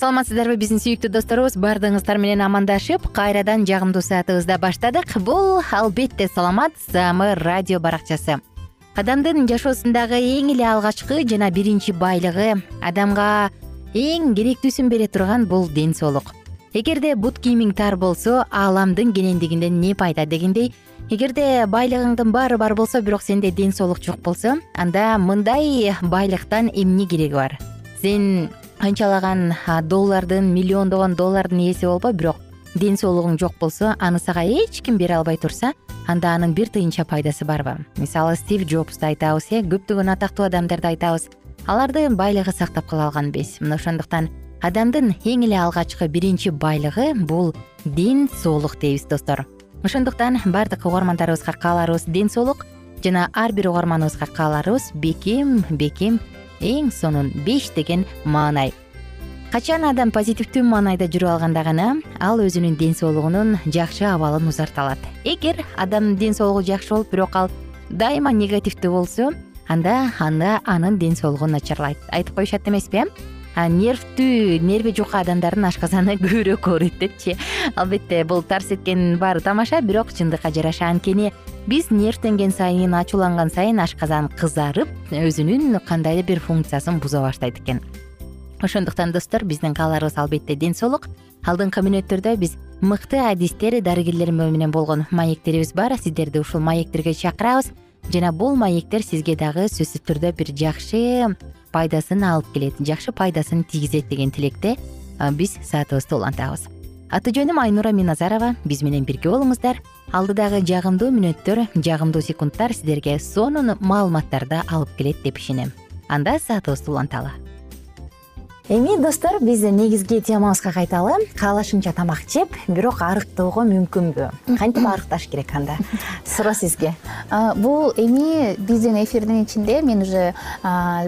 саламатсыздарбы биздин сүйүктүү досторубуз. Баардыгыңыздар менен амандашып кайрадан жагымдуу саатыбызда баштадык. Бул албетте саламат саамы радио баракчасы. Адамдын жашоосундагы эң эле алгачкы жана биринчи байлыгы адамга эң керектүүсүн бере турган бул ден соолук. Эгерде бут кийимиң тар болсо ааламдын кенендигинден эмне пайда дегендей эгерде байлыгыңдын баары бар болсо бирок сенде ден соолук жок болсо анда мындай байлыктан эмне кереги бар? Сен канчалаган доллардын миллиондогон доллардын ээси болбо бирок ден соолугуң жок болсо аны сага эч ким бере албай турса анда анын бир тыйынча пайдасы барбы мисалы стив джобсту айтабыз э көптөгөн атактуу адамдарды айтабыз алардын байлыгы сактап кала алган эмес мына ошондуктан адамдын эң эле алгачкы биринчи байлыгы бул ден соолук дейбиз достор. Ошондуктан баардык угармандарыбызга кааларыбыз ден соолук жана ар бир угарманыбызга кааларыбыз бекем бекем эң сонун беш деген маанай. Качан адам позитивдүү маанайда жүрүп алганда гана ал өзүнүн ден соолугунун жакшы абалын узарта алат. Эгер адамдын ден соолугу жакшы болуп бирок ал дайыма негативдүү болсо анда анда анын ден соолугу начарлайт. Айтып коюшат эмеспи э нервдүү нерви жука адамдардын ашказаны көбүрөөк ооруйт депчи албетте бул тарс эткен баары тамаша бирок чындыкка жараша анткени биз нервденген сайын ачууланган сайын ашказан кызарып өзүнүн кандайдыр бир функциясын буза баштайт экен. Ошондуктан достор биздин кааларыбыз албетте ден соолук. Алдыңкы мүнөттөрдө биз мыкты адистер дарыгерлер менен болгон маектерибиз бар. Сиздерди ушул маектерге чакырабыз. Жана бул маектер сизге дагы сөзсүз түрдө бир жакшы пайдасын алып келет жакшы пайдасын тийгизет деген тилекте биз саатыбызды улантабыз. Аты жөнүм айнура миназарова. Биз менен бирге болуңуздар. Алдыдагы жагымдуу мүнөттөр жагымдуу секундтар сиздерге сонун маалыматтарды алып келет деп ишенем. Анда саатыбызды уланталы эми достор биз негизги темабызга кайталы каалашынча тамак жеп бирок арыктоого мүмкүнбү. Кантип арыкташ керек анда? Суроо сизге. Бул эми биздин эфирдин ичинде мен уже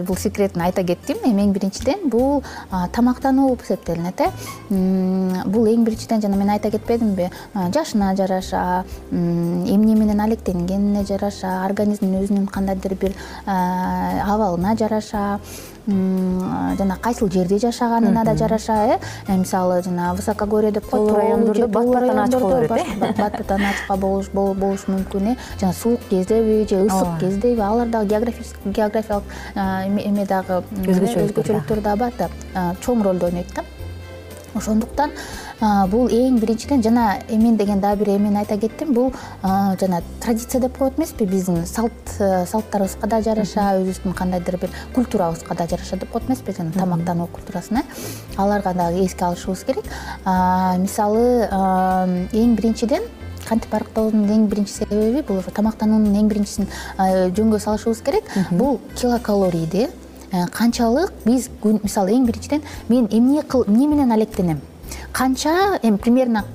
бул секретин айта кеттим. Эми эң биринчиден бул тамактануу болуп эсептелинет э. Бул эң биринчиден жана мен айта кетпедимби? Жашына жараша эмне менен алектенгенине жараша организмдин өзүнүн кандайдыр бир абалына жараша жана кайсыл жерде жашаганына да жараша э? э мисалы жана высокогорье деп коет тоолор райондордо бат баттан ачык боло берет э? бат баттан ачык болушу мүмкүн э? Жана суук кездеби же ысык кездеби алар дагы географиялык эме дагы өзгөчөлүктөр дагы бар да чоң ролду ойнойт да ошондуктан бул эң биринчиден жана эмен деген дагы бир эмени айта кеттим. Бул жана традиция деп коет эмеспи? Биздин салт э, салттарыбызга да жараша өзүбүздүн кандайдыр бир культурабызга да жараша деп коет эмеспи? Жана тамактануу культурасына аларга дагы эске алышыбыз керек. Мисалы эң биринчиден кантип арыктоодун эң биринчи себеби бул ошо тамактануунун эң биринчисин жөнгө салышыбыз керек. Бул килокалорийди э, канчалык биз мисалы эң биринчиден мен эмне эмне менен алектенем канча эми примерно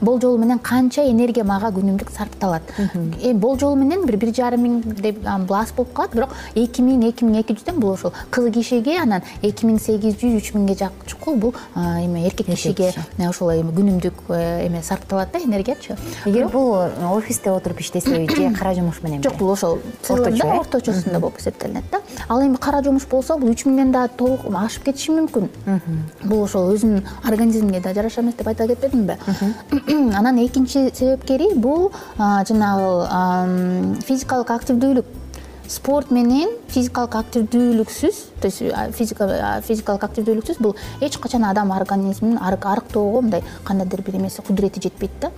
болжол менен канча энергия мага күнүмдүк сарпталат. Эми болжол менен бир бир жарым миң деп бул аз болуп калат бирок эки миң эки миң эки жүздөн бул ошол кыз кишиге анан эки миң сегиз жүз үч миңге чукул бул эме эркек кишиге ошол эми күнүмдүк э, эме сарпталат да энергиячы. Эгер бул офисте отуруп иштесеби же кара жумуш мененби жок бул ошол орточо орточосунда болуп эсептелинет да. Ал эми кара жумуш болсо бул үч миңден дагы толук ашып кетиши мүмкүн. Бул ошол өзүнүн организмине да жараша эмес деп айта кетпедимби? Анан экинчи себепкери бул жанагы физикалык активдүүлүк спорт менен физикалык активдүүлүксүз то есть физикалык активдүүлүксүз бул эч качан адам организмин арыктоого мындай кандайдыр бир эмеси кудурети жетпейт да.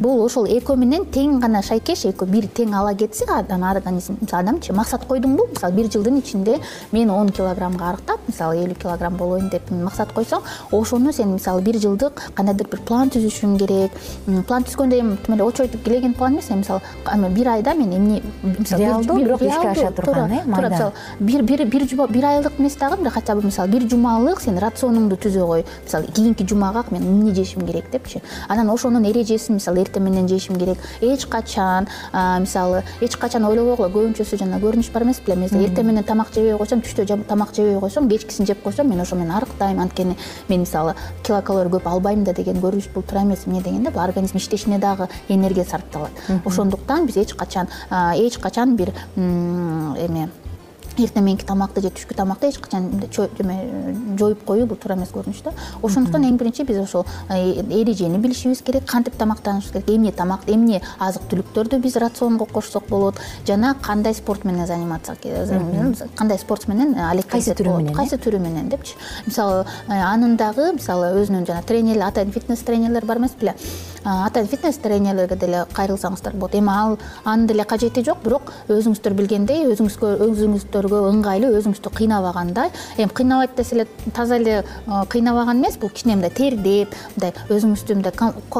Бул ошол экөө менен тең гана шайкеш экөө бир тең ала кетсе адам организм мисалы адамчы максат койдуңбу мисалы бир жылдын ичинде мен он килограммга арыктап мисалы элүү килограмм болоюн деп максат койсоң ошону сен мисалы бир жылдык кандайдыр бир план түзүшүң керек. План түзгөндө эми тим эле очередь келеген план эмес эми мисалы бир айда мен эмне реалдуу бирок ишке аша турган э туура мисалы бир бир айлык эмес дагы бир хотя бы мисалы бир жумалык сен рационуңду түзө кой. Мисалы кийинки жумага мен эмне жешим керек депчи? Анан ошонун эрежесин мисалы эртең менен жешим керек. Эч качан мисалы эч качан ойлобогула көбүнчөсү жана көрүнүш бар эмес беле. Мен эртең менен тамак жебей койсом түштө тамак жебей койсом кечкисин жеп койсом мен ошо менен арыктайм. Анткени мен мисалы килокалорий көп албайм да деген көрүнүш бул туура эмес эмне дегенде бул организм иштешине дагы энергия сарпталат. Ошондуктан биз эч качан эч качан бир эме эртең мененки тамакты же түшкү тамакты эч качан эме жоюп коюу бул туура эмес көрүнүш да. Ошондуктан эң биринчи биз ошол э, эрежени билишибиз керек кантип тамактанышыбыз керек. Эмне тамак эмне азык түлүктөрдү биз рационго кошсок болот жана кандай спорт менен заниматься кандай спорт менен кайсы түрү менен кайсы түрү менен депчи? Мисалы э, анын дагы мисалы өзүнүн жана тренерлер атайын фитнес тренерлер бар эмес беле атайын фитнес тренерлерге деле кайрылсаңыздар болот. Эми ал анын деле кажети жок бирок өзүңүздөр билгендей өзүңүзгө өзүңүздө ыңгайлуу өзүңүздү кыйнабагандай эми кыйнабайт десе эле таза эле кыйнабаган эмес бул кичине мындай тердеп мындай өзүңүздү мындай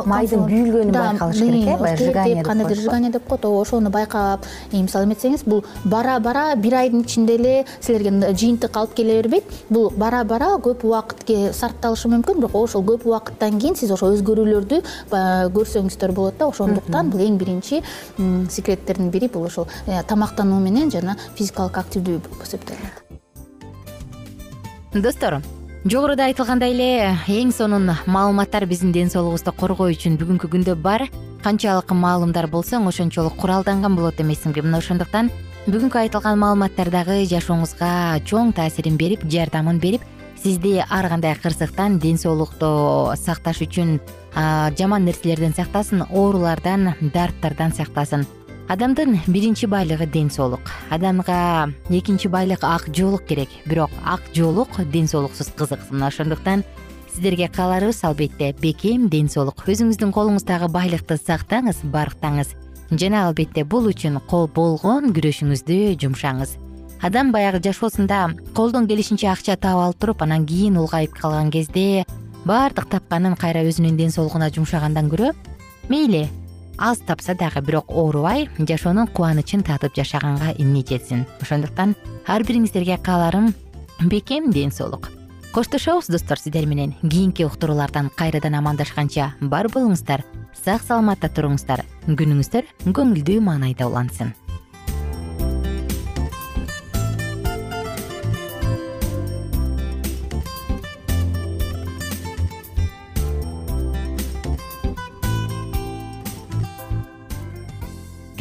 майдын күйүлгөнүн байкалыш керек э баягы сжигание кандайдыр сжигание деп коет. Ооба ошону байкап мисалы эметсеңиз бул бара бара бир айдын ичинде эле силерге жыйынтык алып келе бербейт бул бара бара көп убакытке сарпталышы мүмкүн бирок ошол көп убакыттан кийин сиз ошо өзгөрүүлөрдү көрсөңүздөр болот да ошондуктан бул эң биринчи секреттердин бири бул ошол э, тамактануу менен жана физикалык активдүү болуп эсептелинет достор жогоруда айтылгандай эле эң сонун маалыматтар биздин ден соолугубузду коргоо үчүн бүгүнкү күндө бар. Канчалык маалымдар болсоң ошончолук куралданган болот эмесиңби мына ошондуктан бүгүнкү айтылган маалыматтар дагы жашооңузга чоң таасирин берип жардамын берип сизди ар кандай кырсыктан ден соолукту сакташ үчүн жаман нерселерден сактасын оорулардан дарттардан сактасын. Адамдын биринчи байлыгы ден соолук. Адамга экинчи байлык ак жоолук керек. Бирок ак жоолук ден соолуксуз кызык мына ошондуктан сиздерге кааларыбыз албетте бекем ден соолук. Өзүңүздүн колуңуздагы байлыкты сактаңыз барктаңыз. Жана албетте бул үчүн болгон күрөшүңүздү жумшаңыз. Адам баягы жашоосунда колдон келишинче акча таап алып туруп анан кийин улгайып калган кезде баардык тапканын кайра өзүнүн ден соолугуна жумшагандан көрө мейли аз тапса дагы бирок оорубай жашоонун кубанычын татып жашаганга эмне жетсин ошондуктан ар бириңиздерге кааларым бекем ден соолук. Коштошобуз достор сиздер менен. Кийинки уктуруулардан кайрадан амандашканча бар болуңуздар сак саламатта туруңуздар. Күнүңүздөр көңүлдүү маанайда улансын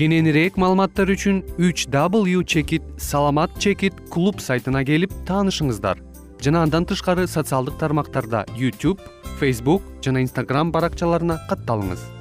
кененирээк маалыматтар үчүн үч w чекит саламат чекит клуб сайтына келип таанышыңыздар. Жана андан тышкары социалдык тармактарда youtube facebook жана instagram баракчаларына катталыңыз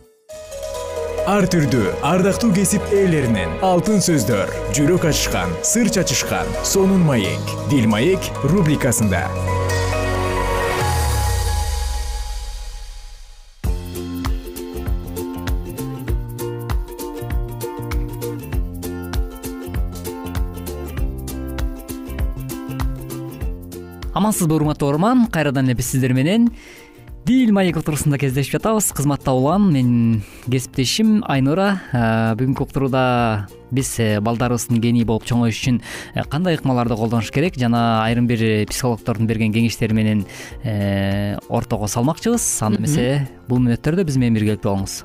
ар түрдүү ардактуу кесип ээлеринен алтын сөздөр жүрөк ачышкан сыр чачышкан сонун маек дил маек рубрикасында. Амансызбы урматтуу угарман кайрадан эле биз сиздер менен дил маек утурусунда кездешип жатабыз. Кызматтуу улан менин кесиптешим айнура. Бүгүнкү уктурууда биз э, балдарыбыздын гений болуп чоңоюш үчүн э, кандай ыкмаларды колдонуш керек? Жана айрым бир психологдордун берген кеңештери менен э, ортого салмакчыбыз. Анда эмесе бул мүнөттөрдө биз менен биргеликте болуңуз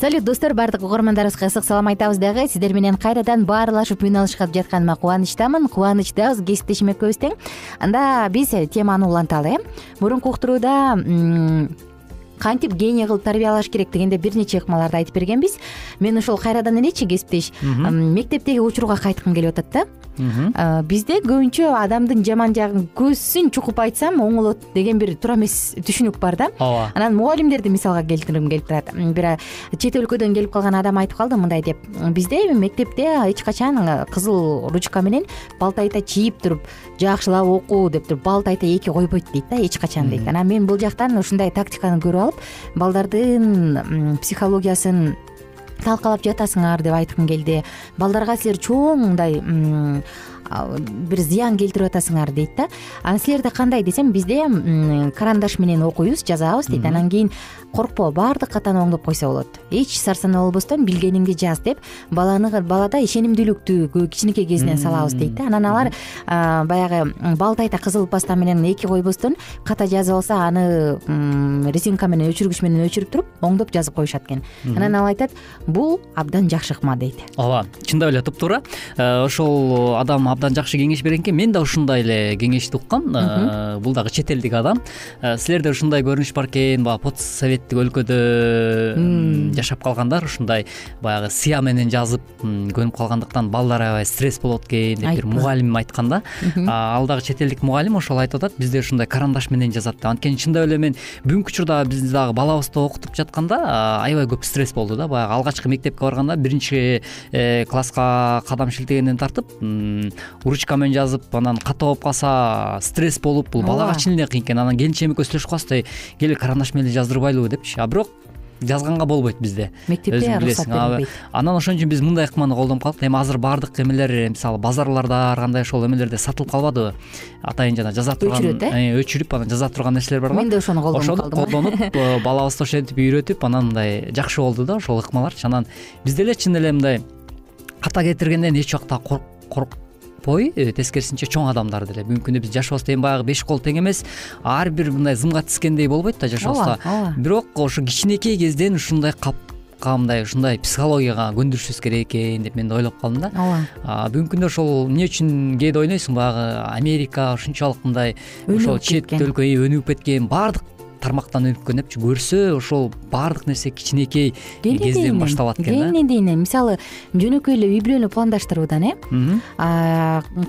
салют достор баардык угармандарыбызга ысык салам айтабыз дагы. Сиздер менен кайрадан баарлашып үн алышкап жатканыма кубанычтамын. Кубанычтабыз кесиптешим экөөбүз тең анда биз теманы уланталы э? Мурунку уктурууда кантип гений кылып тарбиялаш керек дегенде бир нече ыкмаларды айтып бергенбиз. Мен ошол кайрадан элечи кесиптеш мектептеги учурга кайткым келип атат да. Бизде көбүнчө адамдын жаман жагын көзсүн чукуп айтсам оңолот деген бир туура эмес түшүнүк бар да. Ооба. Анан мугалимдерди мисалга келтиргим келип турат бир чет өлкөдөн келип калган адам айтып калды мындай деп. Бизде мектепте эч качан кызыл ручка менен балтайта чийип туруп жакшылап оку деп туруп балтайта эки койбойт дейт да эч качан дейт. Анан мен бул жактан ушундай тактиканы көрүп алып балдардын психологиясын талкалап жатасыңар деп айткым келди. Балдарга силер чоң мындай бир зыян келтирип атасыңар дейт да. Анан силерде кандай десем бизде карандаш менен окуйбуз жазабыз дейт. Анан кийин коркпо баардык катаны оңдоп койсо болот. Эч сарсанаа болбостон билгениңди жаз деп баланы балада ишенимдүүлүктү кичинекей кезинен салабыз дейт да. Анан алар баягы балтайта кызыл паста менен эки койбостон ката жазып алса аны резинка менен өчүргүч менен өчүрүп туруп оңдоп жазып коюшат экен. Анан ал айтат бул абдан жакшы ыкма дейт. Ооба чындап эле туптуура э, ошол адам абдан жакшы кеңеш берген экен мен да ушундай эле кеңешти уккам. Э, бул дагы чет элдик адам. Э, силерде ушундай көрүнүш бар экен баягы постсоветтик өлкөдө жашап калгандар ушундай баягы сыя менен жазып көнүп калгандыктан балдар аябай стресс болот экен деп бир мугалим айткан да. Ал дагы чет элдик мугалим ошол айтып атат бизде ушундай карандаш менен жазат деп анткени чындап эле мен бүгүнкү учурда биз дагы балабызды окутуп жатканда аябай көп стресс болду да. Баягы алгачкы мектепке барганда биринчи э, класска кадам шилтегенден тартып ручка менен жазып анан ката болуп калса стресс болуп бул балага чын эле кыйын. Экен анан келинчегим экөөбүз сүйлөшүп калабыз кел карандаш менен эле жаздырбайлыбы депчи. А бирок жазганга болбойт бизде. Мектепте уруксат берилбейт анан ошон үчүн биз мындай ыкманы колдонуп калдык. Эми азыр баардык эмелер мисалы базарларда ар кандай ошол эмелерде сатылып калбадыбы? Атайын жана жаза турган өчүрөт э? өчүрүп анан жаза турган нерселер бар го мен да ошону колдонуп ошону колдонуп э, балабызды ошентип үйрөтүп анан мындай жакшы болду да ошол ыкмаларчы анан биз деле чын эле мындай ката кетиргенден эч убакта коркпой э, тескерисинче чоң адамдар деле. Бүгүнкү күндө биз жашообузда эми баягы беш кол тең эмес. Ар бир мындай зымга тискендей болбойт да жашообузда ооба ооба. Бирок ошо кичинекей кезден ушундай башка мындай ушундай психологияга көндүрүшүбүз керек экен деп мен да ойлоп калдым да. Ооба. Бүгүнкү күндө ошол эмне үчүн кээде ойнойсуң? Баягы америка ушунчалык мындай ошол чет өлкө өнүгүп кеткен. Баардык тармактан өнүгүп кеткен депчи көрсө ошол баардык нерсе кичинекей кезден башталат экен да. Кенен кенен мисалы жөнөкөй эле үй бүлөнү пландаштыруудан э?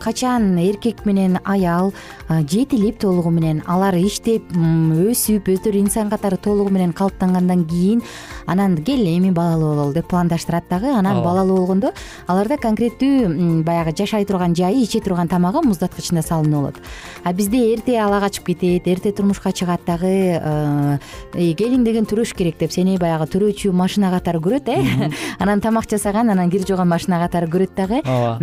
Качан эркек менен аял жетилип толугу менен алар иштеп өсүп өздөрү инсан катары толугу менен калыптангандан кийин анан кел эми балалуу бололу деп пландаштырат дагы. Анан балалуу болгондо аларда конкреттүү баягы жашай турган жайы иче турган тамагы муздаткычына салынып болот а бизде эрте ала качып кетет эрте турмушка чыгат дагы Э, келиң деген төрөш керек деп сени баягы төрөөчү машина катары көрөт э? Анан тамак жасаган анан кир жууган машина катары көрөт дагы. Ооба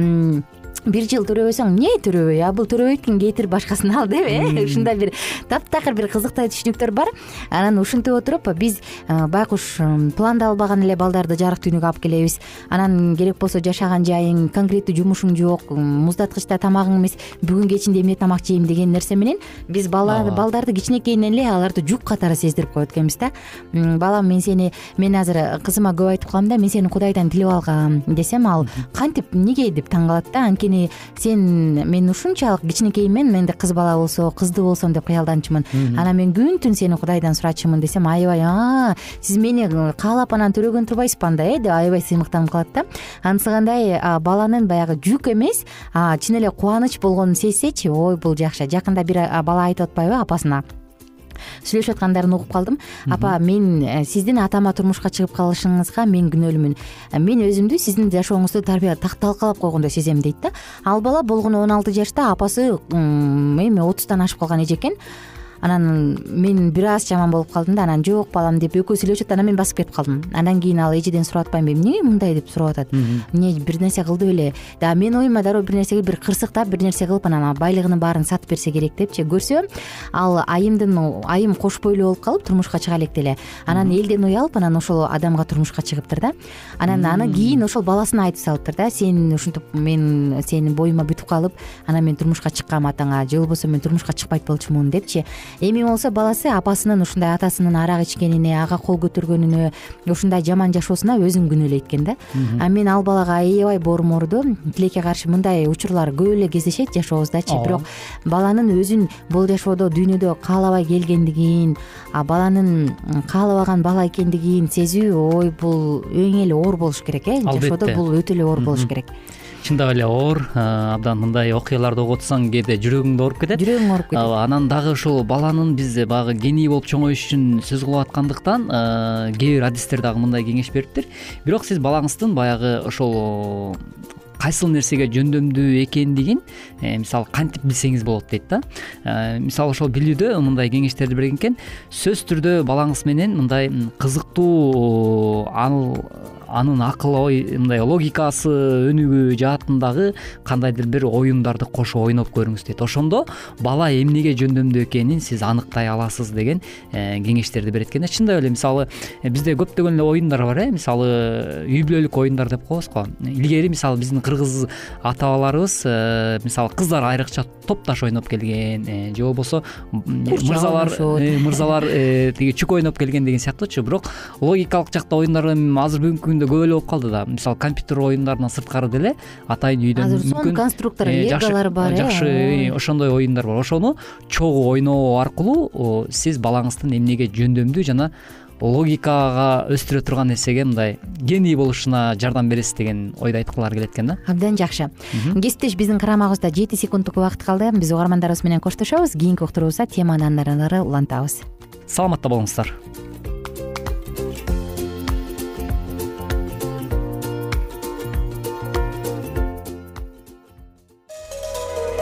бир жыл төрөбөсөң эмне төрөбөй а бул төрөбөйт экен кетир башкасын ал деп э? Ушундай бир таптакыр бир кызыктай түшүнүктөр бар. Анан ушинтип отуруп биз э, байкуш пландалбаган эле балдарды жарык дүйнөгө алып келебиз. Анан керек болсо жашаган жайың конкреттүү жумушуң жок муздаткычта тамагың эмес бүгүн кечинде эмне тамак жейм деген нерсе менен биз балдарды кичинекейинен эле аларды жук катары сездирип коет экенбиз да. Балам мен сени мен азыр кызыма көп айтып калам да мен сени кудайдан тилип алгам десем ал кантип эмнеге деп таң калат да анткени сен мен ушунчалык кичинекейиммен менде кыз бала болсо кыздуу болсом деп кыялданчумун анан мен күн түн сени кудайдан сурачумун десем аябай а сиз мени каалап анан төрөгөн турбайсызбы анда э? деп аябай сыймыктанып калат да. Анысыгандай баланын баягы жүк эмес чын эле кубаныч болгонун сезсечи ой бул жакшы жакында бир бала айтып атпайбы апасына сүйлөшүп аткандарын угуп калдым. Апа мен э, сиздин атама турмушка чыгып калышыңызга мен күнөөлүүмүн э, мен өзүмдү сиздин жашооңузду талкалап койгондой сезем дейт да. Ал бала болгону он алты жашта апасы эми отуздан ашып калган эже экен анан мен бир аз жаман болуп калдым да анан жок балам деп экөөсү сүйлөшүп атат анан мен басып кетип калдым. Андан кийин ал эжеден сурап атпайбы эмнеге мындай? деп сурап атат эмне бир нерсе кылды беле дагы менин оюма дароо бир нерсе бир кырсыктап бир нерсе кылып анан байлыгынын баарын сатып берсе керек депчи. Көрсө ал айымдын айым кош бойлуу болуп калып турмушка чыга электе эле анан элден уялып анан ошол адамга турмушка чыгыптыр да. Анан аны кийин ошол баласына айтып салыптыр да. Сен ушинтип мен сенин боюма бүтүп калып анан мен турмушка чыккам атаңа. Же болбосо мен турмушка чыкпайт болчумун депчи эми болсо баласы апасынын ушундай атасынын арак ичкенине ага кол көтөргөнүнө ушундай жаман жашоосуна өзүн күнөөлөйт экен да. А мен ал балага аябай боорум ооруду тилекке каршы мындай учурлар көп эле кездешет жашообуздачы бирок баланын өзүн бул жашоодо дүйнөдө каалабай келгендигин баланын каалабаган бала экендигин сезүү ой бул эң эле оор болуш керек э. Жашоодо бул өтө эле оор болуш керек чындап эле оор абдан мындай окуяларды угуп атсаң кээде жүрөгүң ооруп кетет. Жүрөгүң ооруп кетет. Анан дагы ушул баланын биз баягы гений болуп чоңоюш үчүн сөз кылып аткандыктан кээ бир адистер дагы мындай кеңеш бериптир. Бирок сиз балаңыздын баягы ошол кайсыл нерсеге жөндөмдүү экендигин э, мисалы кантип билсеңиз болот дейт да. Э, мисалы ошол билүүдө мындай кеңештерди берген экен. Сөзсүз түрдө балаңыз менен мындай кызыктуу анын акыл ой мындай логикасы өнүгүү жаатындагы кандайдыр бир оюндарды кошуп ойноп көрүңүз дейт. Ошондо бала эмнеге жөндөмдүү экенин сиз аныктай аласыз деген э, кеңештерди берет экен да. Чындап эле мисалы э, бизде көптөгөн эле оюндар бар э мисалы үй бүлөлүк оюндар деп коебуз го. Илгери мисалы биздин кыргыз ата бабаларыбыз э, мисалы кыздар айрыкча топташ ойноп келген же болбосо мырзалар мырзалар тиги чүк ойноп келген деген сыяктуучу бирок логикалык жакта оюндар эми азыр бүгүнкү көп эле болуп калды да. Мисалы компьютер оюндарынан сырткары деле атайын үйдөн азыр сонун конструктор э, леголор бар э жакшы э, ошондой оюндар бар. Ошону чогуу ойноо аркылуу сиз балаңыздын эмнеге жөндөмдүү жана логикага өстүрө турган нерсеге мындай гений болушуна жардам бересиз деген ойду айткылары келет экен да? Абдан жакшы. Кесиптеш биздин карамагыбызда жети секунддук убакыт калды. Биз угармандарыбыз менен коштошобуз. Кийинки уктуруубузда теманы андан ары улантабыз. Саламатта болуңуздар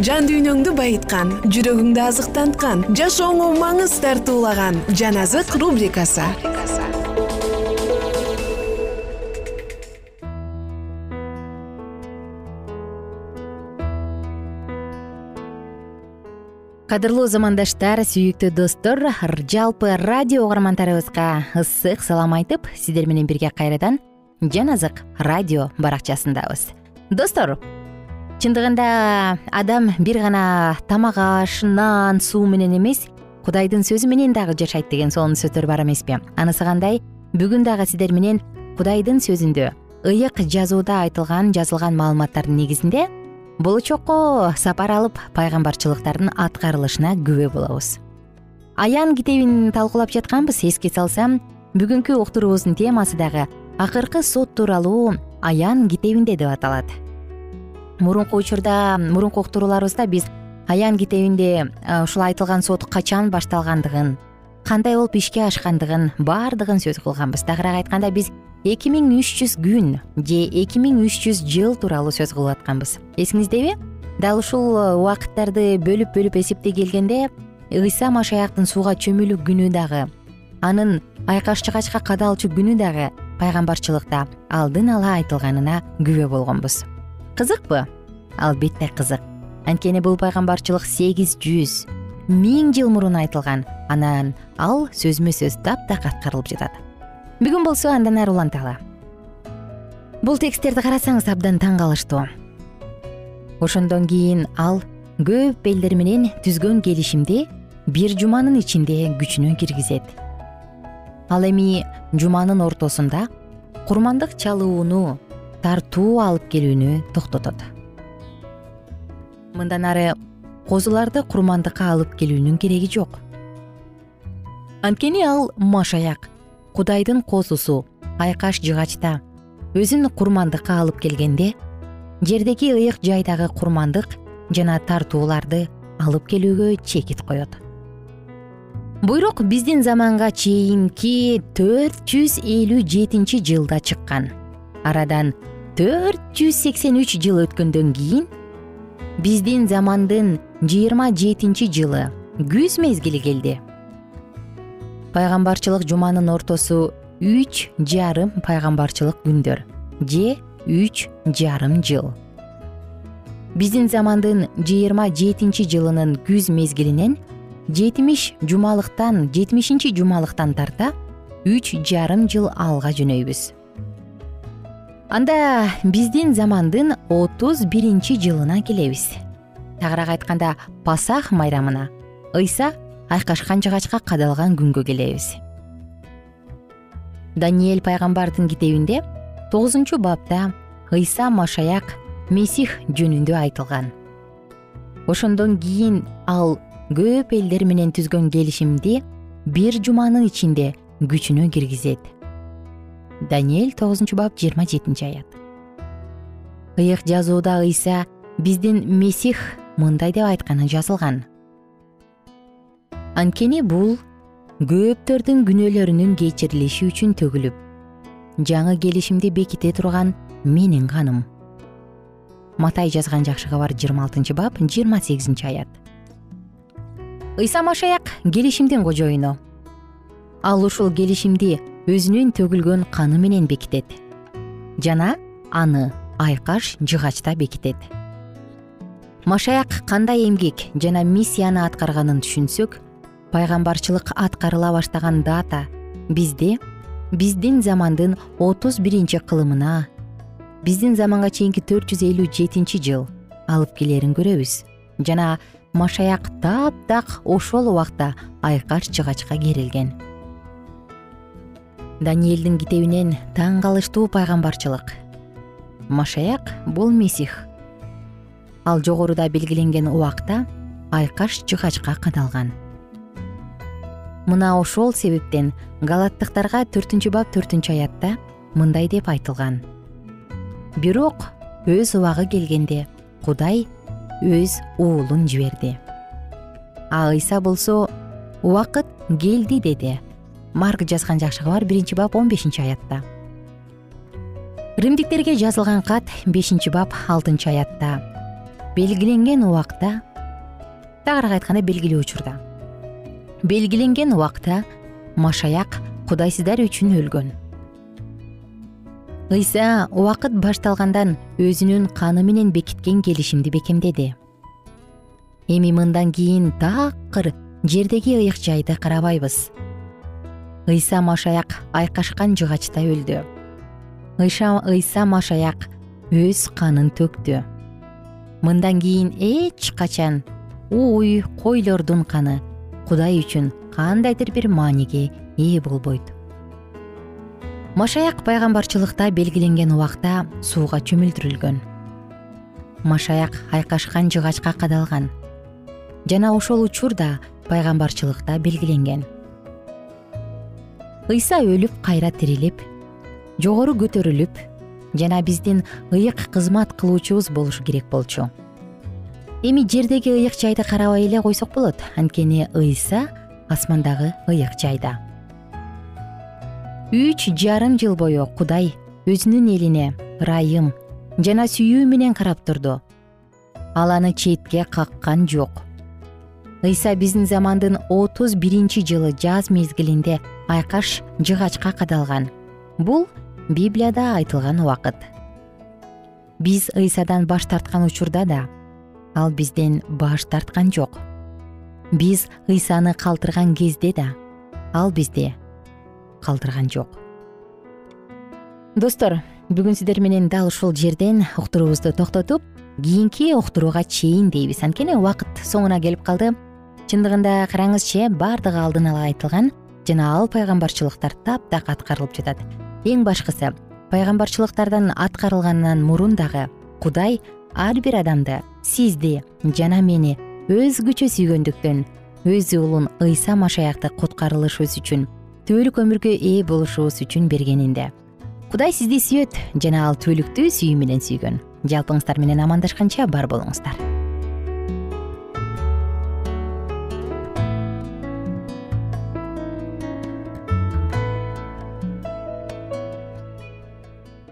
жан дүйнөңдү байыткан жүрөгүңдү азыктанткан жашооңо маңыз тартуулаган жан азык рубрикасы. Кадырлуу замандаштар сүйүктүү достор жалпы радио угармандарыбызга ысык салам айтып сиздер менен бирге кайрадан жан азык радио баракчасындабыз. Достор чындыгында адам бир гана тамак аш нан суу менен эмес кудайдын сөзү менен дагы жашайт деген сонун сөздөр бар эмеспи анысы кандай? Бүгүн дагы сиздер менен кудайдын сөзүндө ыйык жазууда айтылган жазылган маалыматтардын негизинде болочокко сапар алып пайгамбарчылыктардын аткарылышына күбө болобуз. Аян китебин талкуулап жатканбыз. Эске салсам бүгүнкү уктуруубуздун темасы дагы акыркы сот тууралуу аян китебинде деп аталат мурунку учурда мурунку уктурууларыбызда биз аян китебинде ушул айтылган сот качан башталгандыгын кандай болуп ишке ашкандыгын баардыгын сөз кылганбыз. Тагыраак айтканда биз эки миң үч жүз күн же эки миң үч жүз жыл тууралуу сөз кылып атканбыз. Эсиңиздеби? Дал ушул убакыттарды бөлүп бөлүп эсептей келгенде ыйса машаяктын сууга чөмүлүү күнү дагы анын айкаш жыгачка кадалчу күнү дагы пайгамбарчылыкта алдын ала айтылганына күбө болгонбуз кызыкпы? Албетте кызык. Анткени бул пайгамбарчылык сегиз жүз миң жыл мурун айтылган. Анан ал сөзмө сөз таптак аткарылып жатат. Бүгүн болсо андан ары уланталы бул тексттерди карасаңыз абдан таң калыштуу ошондон кийин ал көп элдер менен түзгөн келишимди бир жуманын ичинде күчүнө киргизет. Ал эми жуманын ортосунда курмандык чалууну тартуу алып келүүнү токтотот. Мындан ары козуларды курмандыкка алып келүүнүн кереги жок. Анткени ал машаяк кудайдын козусу айкаш жыгачта өзүн курмандыкка алып келгенде жердеги ыйык жайдагы курмандык жана тартууларды алып келүүгө чекит коет. Буйрук биздин заманга чейинки төрт жүз элүү жетинчи жылда чыккан. Арадан төрт жүз сексен үч жыл өткөндөн кийин биздин замандын жыйырма жетинчи жылы күз мезгили келди. Пайгамбарчылык жуманын ортосу үч жарым пайгамбарчылык күндөр же үч жарым жыл. Биздин замандын жыйырма жетинчи жылынын күз мезгилинен жетимиш жумалыктан жетимишинчи жумалыктан тарта үч жарым жыл алга жөнөйбүз анда биздин замандын отуз биринчи жылына келебиз. Тагыраак айтканда пасах майрамына ыйса айкашкан жыгачка кадалган күнгө келебиз. Даниэль пайгамбардын китебинде тогузунчу бапта ыйса машаяк месих жөнүндө айтылган. Ошондон кийин ал көп элдер менен түзгөн келишимди бир жуманын ичинде күчүнө киргизет даниэль тогузунчу бап жыйырма жетинчи аят. Ыйык жазууда ыйса биздин месих мындай деп айтканы жазылган. Анткени бул көөптөрдүн күнөөлөрүнүн кечирилиши үчүн төгүлүп жаңы келишимди беките турган менин каным матай жазган жакшы кабар жыйырма алтынчы бап жыйырма сегизинчи аят. Ыйса машаяк келишимдин кожоюну. Ал ушул келишимди өзүнүн төгүлгөн каны менен бекитет. Жана аны айкаш жыгачта бекитет. Машаяк кандай эмгек жана миссияны аткарганын түшүнсөк пайгамбарчылык аткарыла баштаган дата бизди биздин замандын отуз биринчи кылымына биздин заманга чейинки төрт жүз элүү жетинчи жыл алып келерин көрөбүз. Жана машаяк таптак ошол убакта айкаш жыгачка керилген даниэлдин китебинен таң калыштуу пайгамбарчылык. Машаяк бул месих. Ал жогоруда белгиленген убакта айкаш жыгачка кадалган. Мына ошол себептен галаттыктарга төртүнчү бап төртүнчү аятта мындай деп айтылган. Бирок өз убагы келгенде кудай өз уулун жиберди. А ыйса болсо убакыт келди деди марк жазган жакшы кабар биринчи бап он бешинчи аятта. Римдиктерге жазылган кат бешинчи бап алтынчы аятта. Белгиленген убакта тагыраак айтканда белгилүү учурда. Белгиленген убакта машаяк кудайсыздар үчүн өлгөн. Ыйса убакыт башталгандан өзүнүн каны менен бекиткен келишимди бекемдеди. Эми мындан кийин такыр жердеги ыйык жайды карабайбыз ыйса машаяк айкашкан жыгачта өлдү. Ыйса машаяк өз канын төктү. Мындан кийин эч качан ууй койлордун каны кудай үчүн кандайдыр бир мааниге ээ болбойт. Машаяк пайгамбарчылыкта белгиленген убакта сууга чөмүлдүрүлгөн. Машаяк айкашкан жыгачка кадалган. Жана ошол учурда пайгамбарчылыкта белгиленген ыйса өлүп кайра тирилип жогору көтөрүлүп жана биздин ыйык кызмат кылуучубуз болушу керек болчу. Эми жердеги ыйык жайды карабай эле койсок болот. Анткени ыйса асмандагы ыйык жайда. Үч жарым жыл бою кудай өзүнүн элине ырайым жана сүйүү менен карап турду. Ал аны четке каккан жок. Ыйса биздин замандын отуз биринчи жылы жаз мезгилинде айкаш жыгачка кадалган. Бул библияда айтылган убакыт. Биз ыйсадан баш тарткан учурда да ал бизден баш тарткан жок. Биз ыйсаны калтырган кезде да ал бизди калтырган жок. Достор бүгүн сиздер менен дал ушул жерден уктуруубузду токтотуп кийинки уктурууга чейин дейбиз. Анткени убакыт соңуна келип калды. Чындыгында караңызчы баардыгы алдын ала айтылган жана ал пайгамбарчылыктар таптак аткарылып жатат. Эң башкысы пайгамбарчылыктардан аткарылгандан мурун дагы кудай ар бир адамды сизди жана мени өз күчү сүйгөндүктөн өз уулун ыйса машаякты куткарылышыбыз үчүн түбөлүк өмүргө ээ болушубуз үчүн бергенинде кудай сизди сүйөт жана ал түбөлүктүү сүйүү менен сүйгөн. Жалпыңыздар менен амандашканча бар болуңуздар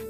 Э,